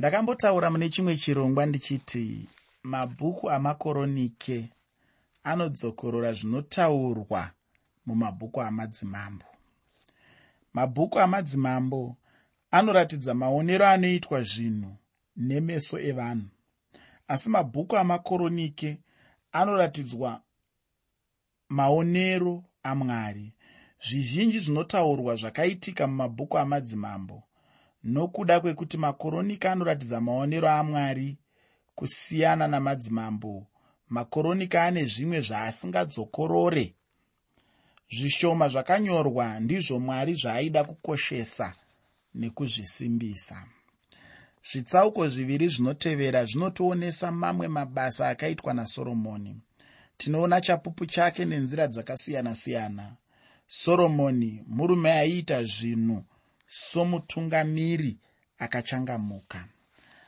ndakambotaura mune chimwe chirongwa ndichiti mabhuku amakoronike anodzokorora zvinotaurwa mumabhuku amadzimambo. Mabhuku amadzimambo anoratidza maonero anoitwa zvinhu nemeso evanhu asi mabhuku amakoronike anoratidzwa maonero amwari. Zvizhinji zvinotaurwa zvakaitika mumabhuku amadzimambo nokuda kwekuti makoronika anoratidza maonero amwari kusiyana namadzimambo. Makoronika ane zvimwe zvaasingadzokorore zvishoma zvakanyorwa ndizvo mwari zvaaida kukoshesa nekuzvisimbisa. Zvitsauko zviviri zvinotevera zvinotionesa mamwe mabasa akaitwa nasoromoni. Tinoona chapupu chake nenzira dzakasiyana-siyana. Soromoni murume aiita zvinhu somutungamiri akachangamuka.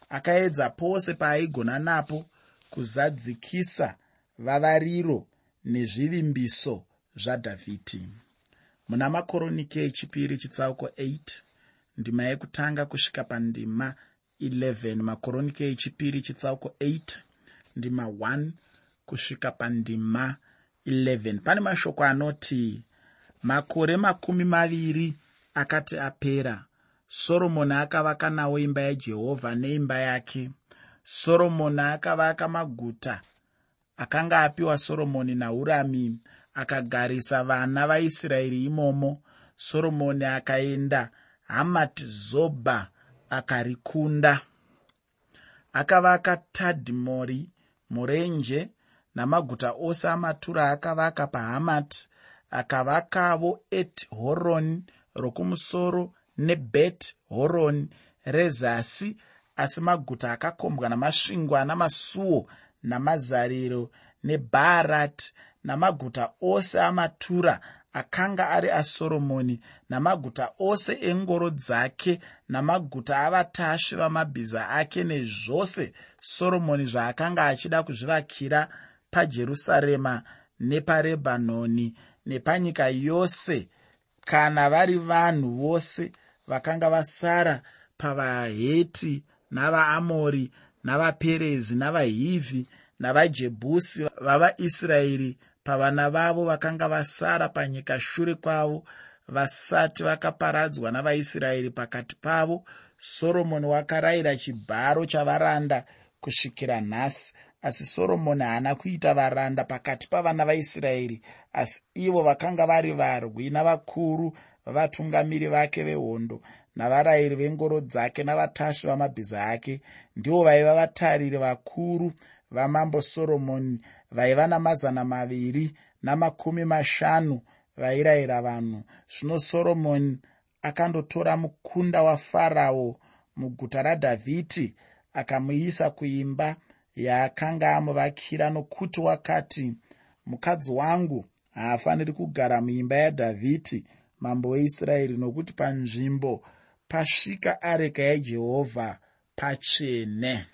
Akaedza pose paaigona napo kuzadzikisa vavariro nezvivimbiso zvadhavhidhi muna makoronike echipiri chitsauko 8 ndima yekutanga kusvika pandima 11 makoronike echipiri chitsauko 8 ndima 1 kusvika pandima 11 pane mashoko anoti makore makumi maviri akati apera soromoni akavaka nawo imba yajehovha neimba yake. Soromoni akavaka maguta akanga apiwa soromoni naurami akagarisa vana vaisraeri imomo. Soromoni akaenda hamati zobha akarikunda. Akavaka tadhimori murenje namaguta ose amatura akavaka pahamati akavakavo et horoni rokumusoro nebet horoni rezasi asi maguta akakombwa namasvingo ana masuo namazariro nebhaarati namaguta ose amatura akanga ari asoromoni namaguta ose engoro dzake namaguta avatasvi vamabhiza ake nezvose soromoni zvaakanga achida kuzvivakira pajerusarema neparebhanoni nepanyika yose kana vari vanhu vose vakanga vasara pavaheti navaamori navaperezi navahivhi navajebhusi vavaisraeri pavana vavo vakanga vasara panyika shure kwavo vasati vakaparadzwa navaisraeri pakati pavo soromoni wakarayira chibharo chavaranda kusvikira nhasi asi soromoni haana kuita varanda pakati pavana vaisraeri asi ivo vakanga vari varwi navakuru vavatungamiri vake vehondo navarayiri vengoro dzake navatasvi vamabhiza ake ndivo vaiva vatariri vakuru vamambo soromoni vaiva namazana maviri namakumi mashanu vairayira vanhu. Zvino soromoni akandotora mukunda wafarao muguta radhavhidhi akamuisa kuimba yaakanga amuvakira nokuti wakati mukadzi wangu haafaniri kugara muimba yadhavhidhi mambo weisraeri nokuti panzvimbo pasvika areka yajehovha patsvene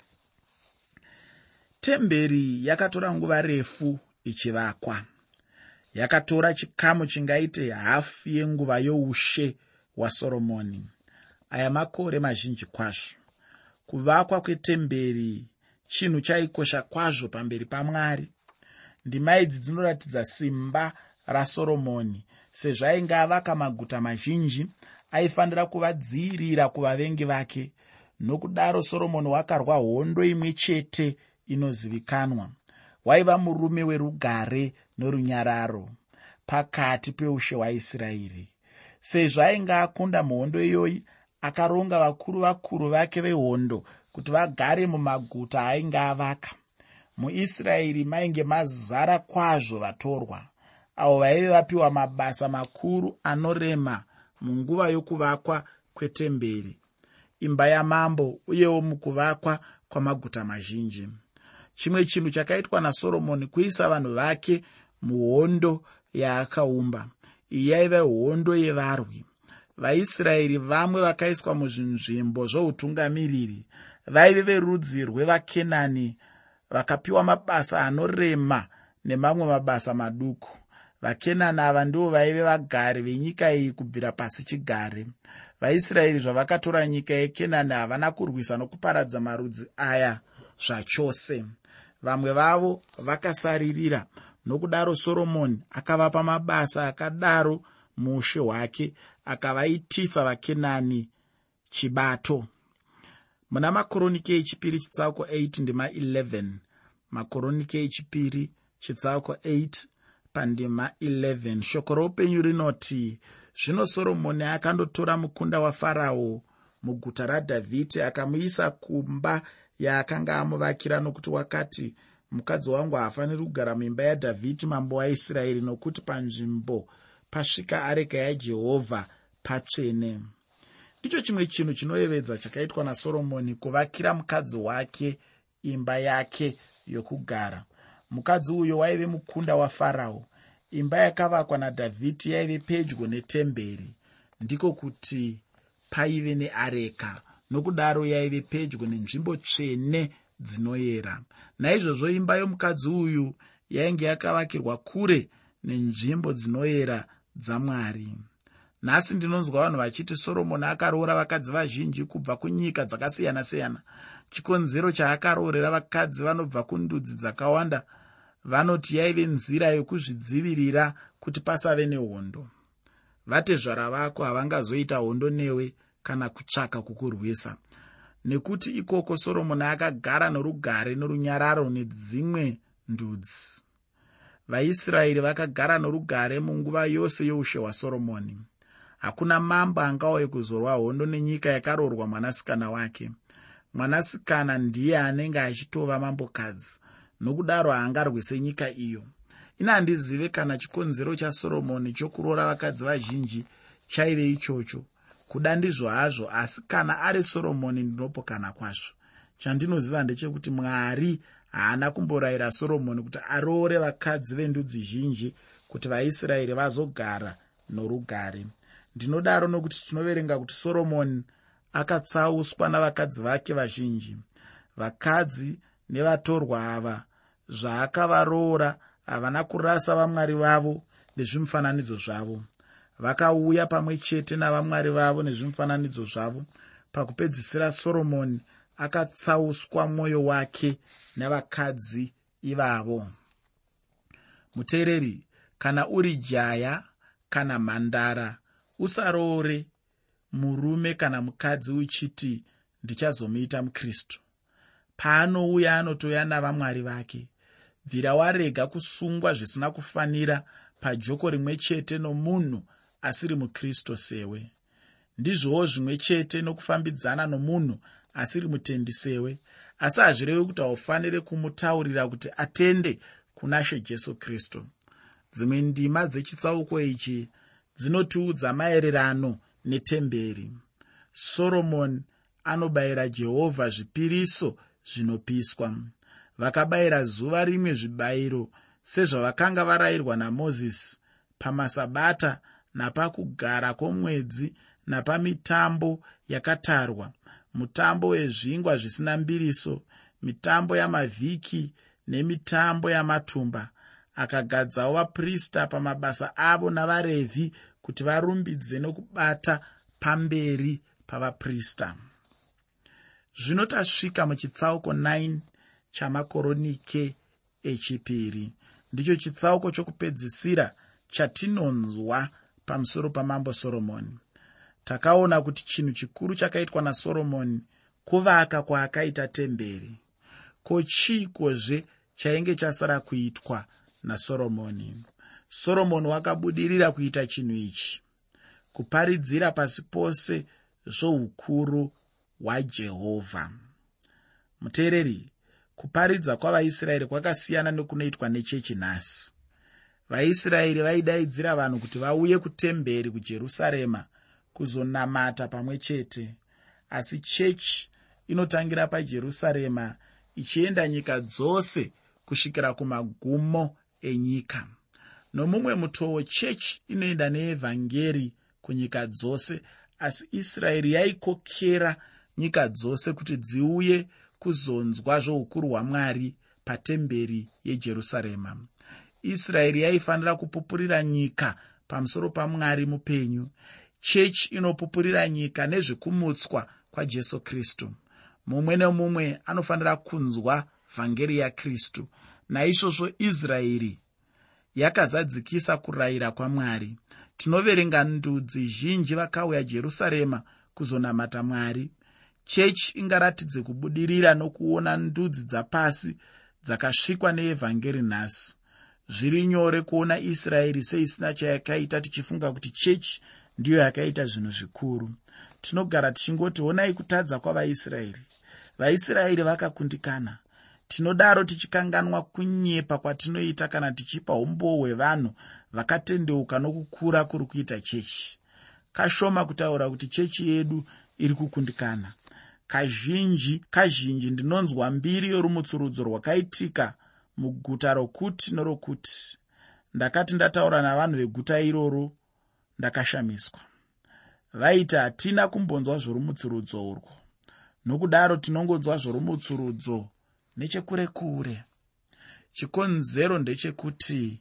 temberi yakatora nguva refu ichivakwa. Yakatora chikamu chingaite hafu yenguva youshe hwasoromoni. Aya makore mazhinji kwazvo. Kuvakwa kwetemberi chinhu chaikosha kwazvo pamberi pamwari. Ndima idzi dzinoratidza simba rasoromoni sezvo ainge avaka maguta mazhinji aifanira kuvadziirira kuvavengi vake nokudaro soromoni wakarwa hondo imwe chete inozivikanwa. Waiva murume werugare norunyararo pakati peushe hwaisraeri. Sezvo ainge akunda muhondo iyoyi akaronga vakuru vakuru vake vehondo kuti vagare mumaguta ainge avaka. Muisraeri mainge mazara kwazvo vatorwa. Avo vaive vapiwa mabasa makuru anorema munguva yokuvakwa kwetemberi. Imba yamambo uyewo mukuvakwa kwamaguta mazhinji. Chimwe chinhu chakaitwa nasoromoni kuisa vanhu vake muhondo yaakaumba. Iyi yaiva hondo yevarwi. Vaisraeri vamwe vakaiswa muzvinzvimbo zvoutungamiriri vaive verudzi rwevakenani vakapiwa mabasa anorema nemamwe mabasa maduku. Vakenani ava ndivo vaive vagari venyika iyi kubvira pasi chigare. Vaisraeri zvavakatora nyika yekenani havana kurwisa nokuparadza marudzi aya zvachose. Vamwe vavo vakasaririra nokudaro soromoni akavapa mabasa akadaro mushe hwake akavaitisa vakenani chibato muna makoronike echipiri chitsauko 8 ndima 11 makoronike echipiri chitsauko 8 pandima 11 shoko roupenyu rinoti zvino soromoni akandotora mukunda wafarao muguta radhavhidhi akamuisa kumba yaakanga amuvakira nokuti wakati mukadzi wangu haafaniri kugara muimba yadhavhidhi mambo waisraeri nokuti panzvimbo pasvika areka yajehovha patsvene ndicho chimwe chinhu chinoyevedza chakaitwa nasoromoni kuvakira mukadzi wake imba yake yokugara. Mukadzi uyo waive mukunda wafarao. Imba yakavakwa nadhavhidhi yaive pedyo netemberi. Ndiko kuti paive neareka nokudaro yaive pedyo nenzvimbo tsvene dzinoyera. Naizvozvo imba yomukadzi uyu yainge yakavakirwa kure nenzvimbo dzinoyera dzamwari nhasi ndinonzwa vanhu vachiti soromoni akaroora vakadzi vazhinji kubva kunyika dzakasiyana-siyana chikonzero chaakaroorera vakadzi vanobva kundudzi dzakawanda vanoti yaive nzira yokuzvidzivirira kuti pasave nehondo. Vatezvara vako havangazoita hondo newe kana kutsvaka kukurwisa. Nekuti ikoko soromoni akagara norugare norunyararo nedzimwe ndudzi. Vaisraeri vakagara norugare munguva yose youshe hwasoromoni hakuna mambo angauye kuzorwa hondo nenyika yakaroorwa mwanasikana wake. Mwanasikana ndiye anenge achitova mambokadzi nokudaro haangarwise nyika iyo. Ina handizive kana chikonzero chasoromoni chokuroora vakadzi vazhinji chaive ichocho. Kuda ndizvo hazvo asi kana ari soromoni ndinopokana kwazvo. Chandinoziva ndechekuti mwari haana kumborayira soromoni kuti aroore vakadzi vendudzi zhinji kuti vaisraeri vazogara norugare ndinodaro nokuti tinoverenga kuti soromoni akatsauswa navakadzi vake vazhinji. Vakadzi nevatorwa ava zvaakavaroora havana kurasa vamwari vavo nezvimufananidzo zvavo. Vakauya pamwe chete navamwari vavo nezvimufananidzo zvavo. Pakupedzisira soromoni akatsauswa mwoyo wake navakadzi ivavo. Muteereri kana uri jaya kana mhandara usaroore murume kana mukadzi uchiti ndichazomuita mukristu. Paanouya anotoya navamwari vake. Bvira warega kusungwa zvisina kufanira pajoko rimwe chete nomunhu asiri mukristu sewe. Ndizvowo zvimwe chete nokufambidzana nomunhu asiri mutendi sewe. Asi hazvirevi kuti haufaniri kumutaurira kuti atende kuna she jesu kristu. Dzimwe ndima dzechitsauko ichi dzinotiudza maererano netemberi. Soromoni anobayira jehovha zvipiriso zvinopiswa. Vakabayira zuva rimwe zvibayiro sezvavakanga varayirwa namozisi pamasabata napakugara kwomwedzi napamitambo yakatarwa. Mutambo wezvingwa zvisina mbiriso mitambo yamavhiki nemitambo yamatumba. Akagadzawo vaprista pamabasa avo navarevhi kuti varumbidze nokubata pamberi pavaprista. Zvino tasvika muchitsauko 9 chamakoronike echipiri. Ndicho chitsauko chokupedzisira chatinonzwa pamusoro pamambo soromoni. Takaona kuti chinhu chikuru chakaitwa nasoromoni kuvaka kwaakaita temberi ko chiikozve chainge chasara kuitwa nasoromoni soromoni wakabudirira kuita chinhu ichi kuparidzira pasi pose zvoukuru hwajehovha muteereri kuparidza kwavaisraeri kwakasiyana nekunoitwa nechechi nhasi. Vaisraeri vaidaidzira vanhu kuti vauye kutemberi kujerusarema kuzonamata pamwe chete. Asi chechi inotangira pajerusarema ichienda nyika dzose kusvikira kumagumo enyika nomumwe mutoo chechi inoenda neevhangeri kunyika dzose asi israeri yaikokera nyika dzose kuti dziuye kuzonzwa zvoukuru hwamwari patemberi yejerusarema. Israeri yaifanira kupupurira nyika pamusoro pamwari mupenyu. Chechi inopupurira nyika nezvekumutswa kwajesu kristu. Mumwe nemumwe anofanira kunzwa vhangeri yakristu. Naizvozvo israeri yakazadzikisa kurayira kwamwari. Tinoverenga ndudzi zhinji vakauya jerusarema kuzonamata mwari. Chechi ingaratidze kubudirira nokuona ndudzi dzapasi dzakasvikwa neevhangeri nhasi. Zviri nyore kuona israeri seisina chayakaita tichifunga kuti chechi ndiyo yakaita zvinhu zvikuru. Tinogara tichingoti onai kutadza kwavaisraeri. Vaisraeri vakakundikana tinodaro tichikanganwa kunyepa kwatinoita kana tichipa umboo hwevanhu vakatendeuka nokukura kuri kuita chechi. Kashoma kutaura kuti chechi yedu iri kukundikana. Kazhinji kazhinji ndinonzwa mbiri yorumutsurudzo rwakaitika muguta rokuti norokuti. Ndakati ndataura navanhu veguta iroro ndakashamiswa. Vaiti hatina kumbonzwa zvorumutsurudzo urwo nokudaro tinongonzwa zvorumutsurudzo nechekure kure. Chikonzero ndechekuti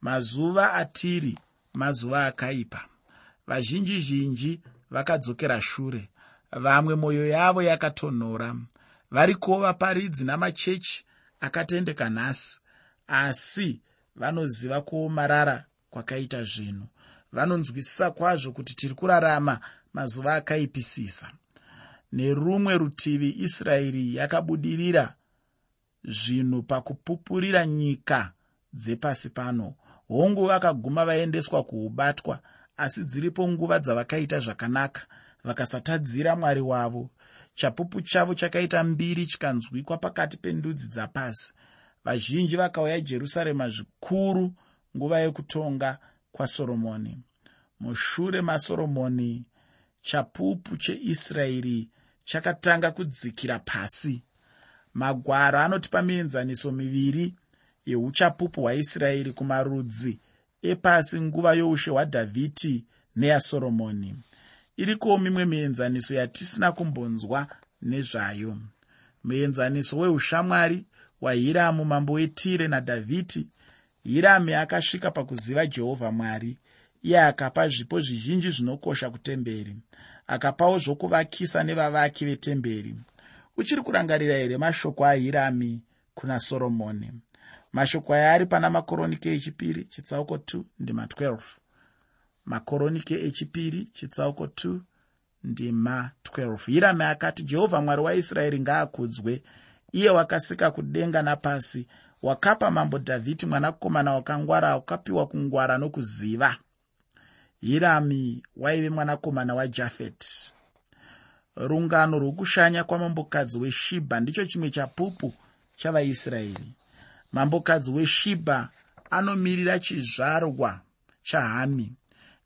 mazuva atiri mazuva akaipa vazhinji zhinji vakadzokera shure. Vamwe mwoyo yavo yakatonhora variko vaparidzi namachechi akatendeka nhasi asi vanoziva kuomarara kwakaita zvinhu. Vanonzwisisa kwazvo kuti tiri kurarama mazuva akaipisisa. Nerumwe rutivi israeri yakabudirira zvinhu pakupupurira nyika dzepasi pano. Hongu vakaguma vaendeswa kuubatwa asi dziripo nguva dzavakaita zvakanaka vakasatadzira mwari wavo. Chapupu chavo chakaita mbiri chikanzwikwa pakati pendudzi dzapasi. Vazhinji vakauya jerusarema zvikuru nguva yekutonga kwasoromoni. Mushure masoromoni chapupu cheisraeri chakatanga kudzikira pasi magwaro anotipa mienzaniso miviri yeuchapupu hwaisraeri kumarudzi epasi nguva youshe hwadhavhidhi neyasoromoni. Irikowo mimwe mienzaniso yatisina kumbonzwa nezvayo? Muenzaniso weushamwari wahiramu mambo wetire nadhavhidhi hiramu akasvika pakuziva jehovha mwari iye akapa zvipo zvizhinji zvinokosha kutemberi akapawo zvokuvakisa nevavaki vetemberi uchiri kurangarira here mashoko ahirami kuna soromoni mashoko aya ari pana makoronike echipiri chitsauko 2 ndima 12 makoronike echipiri chitsauko 2 ndima 12 hirami akati jehovha mwari waisraeri ngaakudzwe. Iye wakasika kudenga napasi wakapa mambo dhavhidhi mwanakomana wakangwara wakapiwa kungwara nokuziva. Hirami waive mwanakomana wajafeti rungano rwokushanya kwamambokadzi weshibha. Ndicho chimwe chapupu chavaisraeri. Mambokadzi weshibha anomirira chizvarwa chahami.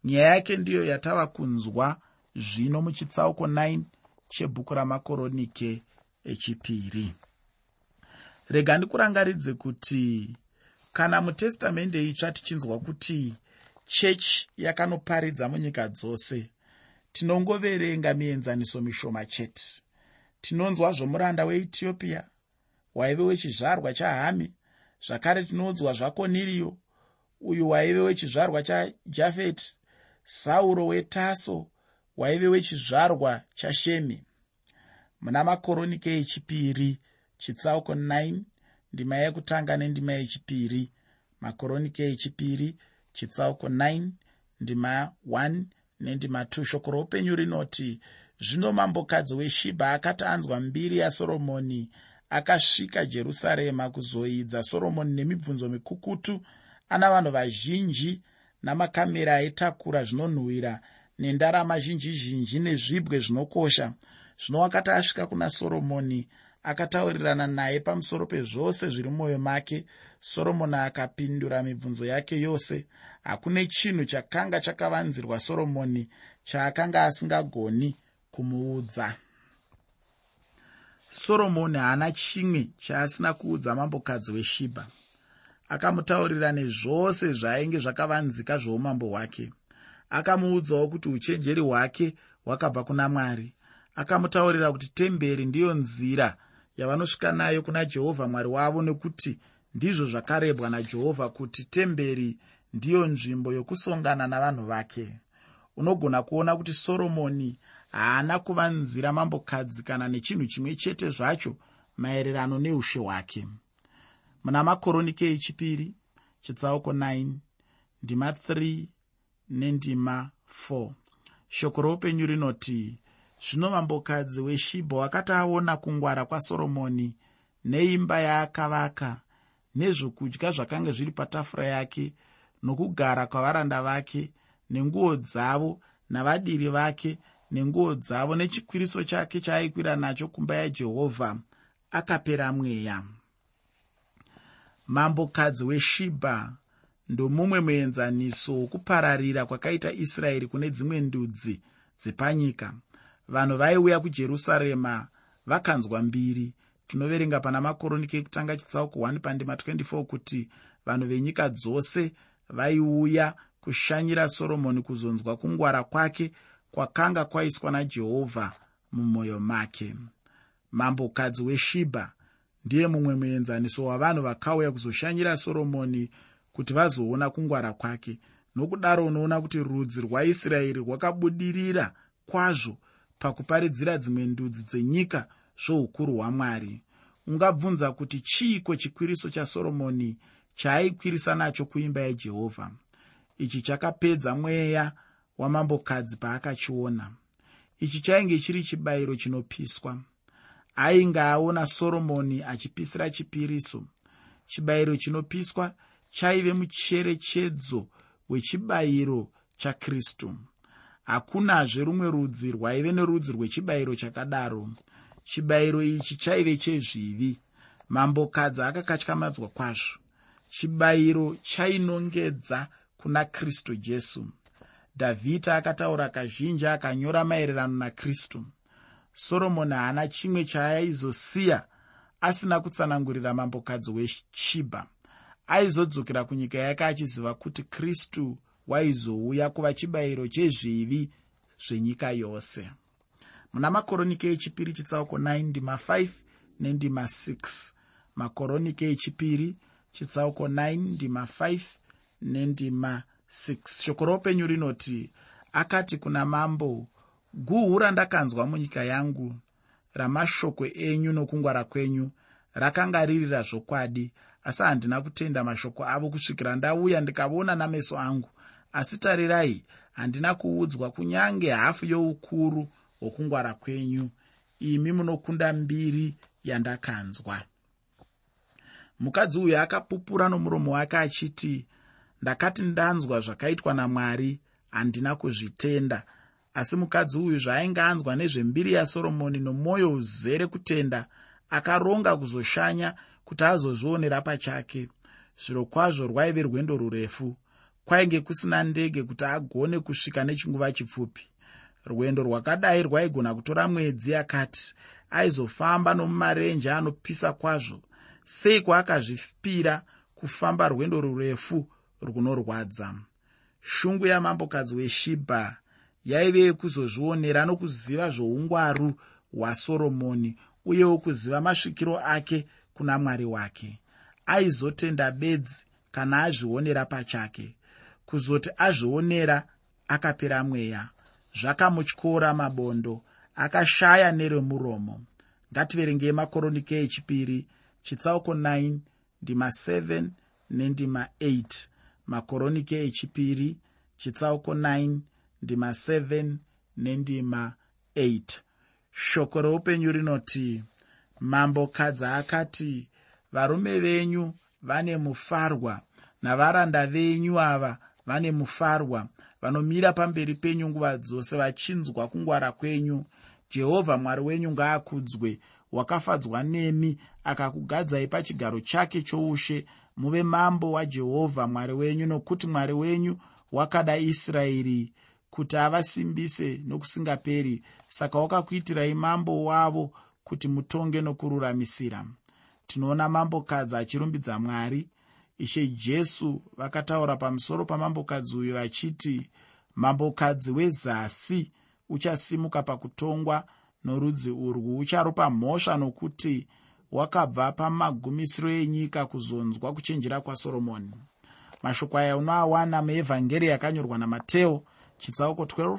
Nyaya yake ndiyo yatava kunzwa zvino muchitsauko 9 chebhuku ramakoronike echipiri. Rega ndikurangaridze kuti kana mutestamende itsva tichinzwa kuti chechi yakanoparidza munyika dzose tinongoverenga mienzaniso mishoma chete. Tinonzwa zvomuranda weethiopia waive wechizvarwa chahami zvakare tinonzwa zvakoniriyo uyu waive wechizvarwa chajafeti sauro wetaso waive wechizvarwa chashemi. Muna makoronike echipiri chitsauko 9 ndima yekutanga nendima yechipiri. Makoronike echipiri chitsauko 9 ndima 1 nendima 2 shoko roupenyu rinoti zvino mambokadzi weshibha akati anzwa mbiri yasoromoni akasvika jerusarema kuzoidza soromoni nemibvunzo mikukutu ana vanhu vazhinji namakamera aitakura zvinonhuhwira nendarama zhinji zhinji nezvibwe zvinokosha. Zvino akati asvika kuna soromoni akataurirana naye pamusoro pezvose zviri mumwoyo make soromoni akapindura mibvunzo yake yose hakune chinhu chakanga chakavanzirwa soromoni chaakanga asingagoni kumuudza. Soromoni haana chimwe chaasina kuudza mambokadzi weshibha. Akamutaurira nezvose zvainge zvakavanzika zvoumambo hwake. Akamuudzawo kuti uchenjeri hwake hwakabva kuna mwari. Akamutaurira kuti temberi ndiyo nzira yavanosvika nayo kuna jehovha mwari wavo nekuti ndizvo zvakarebwa najehovha kuti temberi ndiyo nzvimbo yokusongana navanhu vake. Unogona kuona kuti soromoni haana kuvanzira mambokadzi kana nechinhu chimwe chete zvacho maererano neushe hwake. Muna makoronike echipiri chitsauko 9 ndima 3 nendima 4 shoko roupenyu rinoti zvino mambokadzi weshibha wakati aona kungwara kwasoromoni neimba yaakavaka nezvokudya zvakanga zviri patafura yake nokugara kwavaranda vake nenguo dzavo navadiri vake nenguo dzavo nechikwiriso chake chaaikwira nacho kumba yajehovha akapera mweya. Mambokadzi weshibha ndomumwe muenzaniso wokupararira kwakaita israeri kune dzimwe ndudzi dzepanyika. Vanhu vaiuya kujerusarema vakanzwa mbiri. Tinoverenga pana makoroniki ekutanga chitsauko 1 pandima 24 kuti vanhu venyika dzose vaiuya kushanyira soromoni kuzonzwa kungwara kwake kwakanga kwaiswa najehovha mumwoyo make. Mambokadzi weshibha ndiye mumwe muenzaniso wavanhu vakauya kuzoshanyira soromoni kuti vazoona kungwara kwake nokudaro unoona kuti rudzi rwaisraeri rwakabudirira kwazvo pakuparidzira dzimwe ndudzi dzenyika zvoukuru hwamwari. Ungabvunza kuti chiiko chikwiriso chasoromoni chaaikwirisa nacho kuimba yajehovha. Ichi chakapedza mweya wamambokadzi paakachiona. Ichi chainge chiri chibayiro chinopiswa. Ainge aona soromoni achipisira chipiriso. Chibayiro chinopiswa chaive mucherechedzo wechibayiro chakristu. Hakunazve rumwe rudzi rwaive nerudzi rwechibayiro chakadaro. Chibayiro ichi chaive chezvivi. Mambokadzi akakatyamadzwa kwazvo chibayiro chainongedza kuna kristu jesu. Dhavhidhi akataura kazhinji akanyora maererano nakristu soromoni haana chimwe chaaizosiya asina kutsanangurira mambokadzi weshibha aizodzokera kunyika yake achiziva kuti kristu waizouya kuva chibayiro chezvivi zvenyika yose. Muna makoronike echipiri chitsauko 9 ndima 5 nendima 6 makoronike echipiri chitsauko 9 ndima 5 nendima 6 shoko roupenyu rinoti akati kuna mambo guhu randakanzwa munyika yangu ramashoko enyu nokungwara kwenyu rakanga riri razvokwadi asi handina kutenda mashoko avo kusvikira ndauya ndikaona nameso angu. Asi tarirai handina kuudzwa kunyange hafu youkuru hwokungwara kwenyu. Imi munokunda mbiri yandakanzwa mukadzi uyu akapupura nomuromo wake achiti ndakati ndanzwa zvakaitwa namwari handina kuzvitenda. Asi mukadzi uyu zvaainge anzwa nezvembiri yasoromoni nomwoyo uzere kutenda akaronga kuzoshanya kuti azozvionera pachake. Zviro kwazvo rwaive rwendo rurefu. Kwainge kusina ndege kuti agone kusvika nechinguva chipfupi. Rwendo rwakadai rwaigona kutora mwedzi akati aizofamba nomumarenje anopisa kwazvo seiko akazvipira kufamba rwendo rurefu runorwadza. Shungu yamambokadzi weshibha yaive yekuzozvionera nokuziva zvoungwaru hwasoromoni uyewo kuziva masvikiro ake kuna mwari wake. Aizotenda bedzi kana azvionera pachake. Kuzoti azvionera akapera mweya. Zvakamutyora mabondo akashaya neremuromo. Ngativerengei makoronike echipiri chitsauko 9 ndima 7 nendima 8 makoronike echipiri chitsauko 9 ndima 7 nendima 8 shoko roupenyu rinoti mambokadzi akati varume venyu vane mufarwa navaranda venyu ava vane mufarwa vanomira pamberi penyu nguva dzose vachinzwa kungwara kwenyu. Jehovha mwari wenyu ngaakudzwe wakafadzwa nemi akakugadzai pachigaro chake choushe. Muve mambo wajehovha mwari wenyu nokuti mwari wenyu wakada israeri kuti avasimbise nokusingaperi. Saka wakakuitirai mambo wavo kuti mutonge nokururamisira. Tinoona mambokadzi achirumbidza mwari. Ishe jesu vakataura pamusoro pamambokadzi uyo vachiti mambokadzi wezasi uchasimuka pakutongwa norudzi urwu ucharopa mhosva nokuti wakabva pamagumisiro enyika kuzonzwa kuchenjera kwasoromoni. Mashoko aya unoawana muevhangeri yakanyorwa namateo chitsauko 12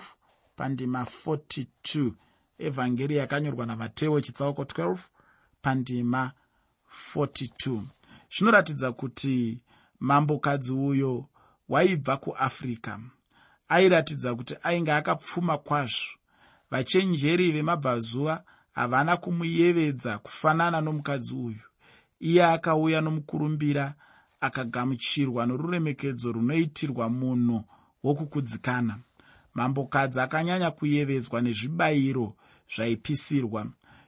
pandima 42 evhangeri yakanyorwa namateo chitsauko 12 pandima 42 zvinoratidza kuti mambokadzi uyo waibva kuafrica airatidza kuti ainge akapfuma kwazvo vachenjeri vemabvazuva havana kumuyevedza kufanana nomukadzi uyu. Iye akauya nomukurumbira akagamuchirwa noruremekedzo runoitirwa munhu wokukudzikana. Mambokadzi akanyanya kuyevedzwa nezvibayiro zvaipisirwa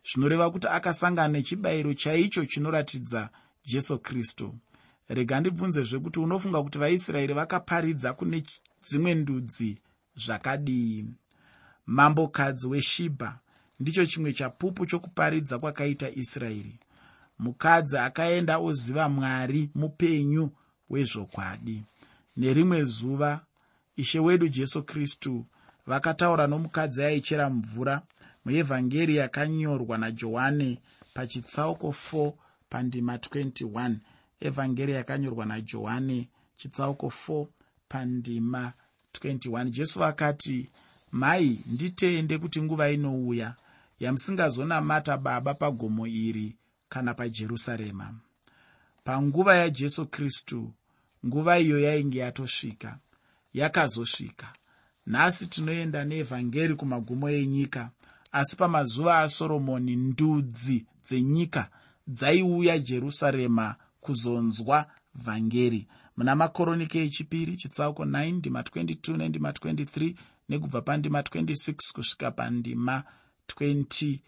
zvinoreva kuti akasangana nechibayiro chaicho chinoratidza jesu kristu. Rega ndibvunzezve kuti unofunga kuti vaisraeri vakaparidza kune dzimwe ndudzi zvakadii mambokadzi weshibha. Ndicho chimwe chapupu chokuparidza kwakaita israeri. Mukadzi akaenda oziva mwari mupenyu wezvokwadi. Nerimwe zuva ishe wedu jesu kristu vakataura nomukadzi aichera mvura muevhangeri yakanyorwa najohane pachitsauko 4 pandima 21 evhangeri yakanyorwa najohane chitsauko 4 pandima 21 jesu vakati mai nditende kuti nguva inouya yamusingazonamata baba pagomo iri kana pajerusarema. Panguva yajesu kristu nguva iyo yainge yatosvika yakazosvika. Nhasi tinoenda neevhangeri kumagumo enyika asi pamazuva asoromoni ndudzi dzenyika dzaiuya jerusarema kuzonzwa vhangeri. Muna makoronike echipiri chitsauko 9 ndima 22 nendima 23 nekubva pandima 26 kusvika pandima 28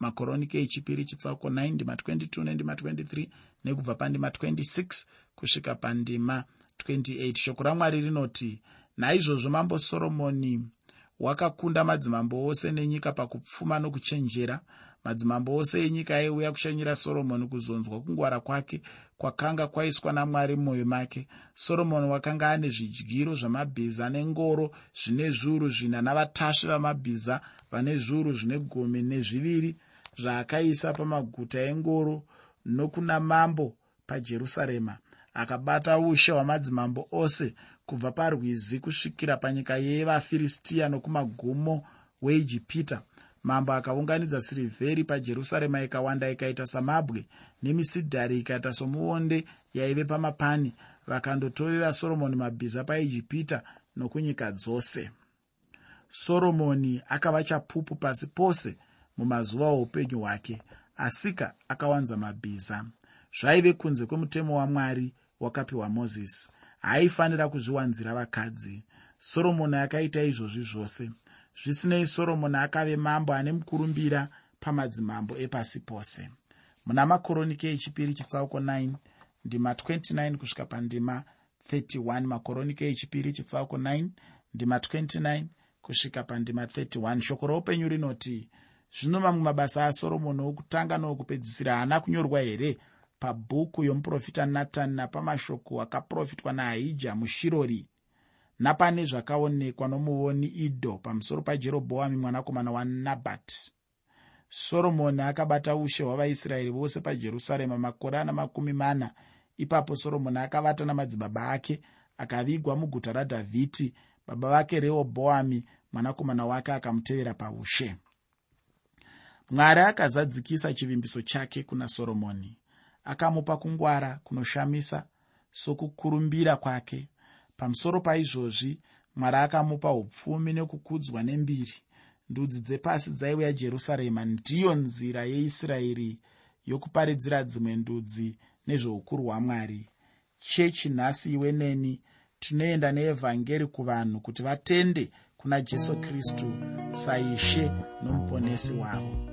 makoronike echipiri chitsauko 9 ndima 22 nendima 23 nekubva pandima 26 kusvika pandima 28 shoko ramwari rinoti naizvozvo mambo soromoni wakakunda madzimambo ose nenyika pakupfuma nokuchenjera madzimambo ose enyika aiuya kushanyira soromoni kuzonzwa kungwara kwake kwakanga kwaiswa namwari mumwoyo make. Soromoni wakanga ane zvidyiro zvamabhiza nengoro zvine zviuru zvina navatasvi vamabhiza vane zviuru zvine gumi nezviviri zvaakaisa pamaguta engoro nokuna mambo pajerusarema. Akabata ushe hwamadzimambo ose kubva parwizi kusvikira panyika yevafiristiya nokumagumo weijipita. Mambo akaunganidza sirivheri pajerusarema ikawanda ikaita samabwe nemisidhari ikaita somuonde yaive pamapani. Vakandotorera soromoni mabhiza paijipita nokunyika dzose. Soromoni akava chapupu pasi pose mumazuva oupenyu hwake asika akawanza mabhiza. Zvaive kunze kwemutemo wamwari wakapiwa mozisi haaifanira kuzviwanzira vakadzi. Soromoni akaita izvozvi zvose. Zvisinei soromoni akave mambo ane mukurumbira pamadzimambo epasi pose. Muna makoronike echipiri chitsauko 9 ndima 29 kusvika pandima 31 makoronike echipiri chitsauko 9 ndima 29 kusvika pandima 31 shoko roupenyu rinoti zvino mamwe mabasa asoromoni okutanga neokupedzisira haana kunyorwa here pabhuku yomuprofita natani napamashoko akaprofitwa naahija mushirori. Napane zvakaonekwa nomuoni idho pamusoro pajerobhoami mwanakomana wanabhati soromoni akabata ushe hwavaisraeri vose pajerusarema makore ana makumi mana. Ipapo soromoni akavata namadzibaba ake akavigwa muguta radhavhiti baba vake rehobhoami mwanakomana wake akamutevera paushe. Mwari akazadzikisa chivimbiso chake kuna soromoni akamupa kungwara kunoshamisa sokukurumbira kwake. Pamusoro paizvozvi mwari akamupa upfumi nekukudzwa nembiri. Ndudzi dzepasi dzaiuya jerusarema. Ndiyo nzira yeisraeri yokuparidzira dzimwe ndudzi nezveukuru hwamwari. Chechi nhasi iwe neni tinoenda neevhangeri kuvanhu kuti vatende kuna jesu kristu saishe nomuponesi wavo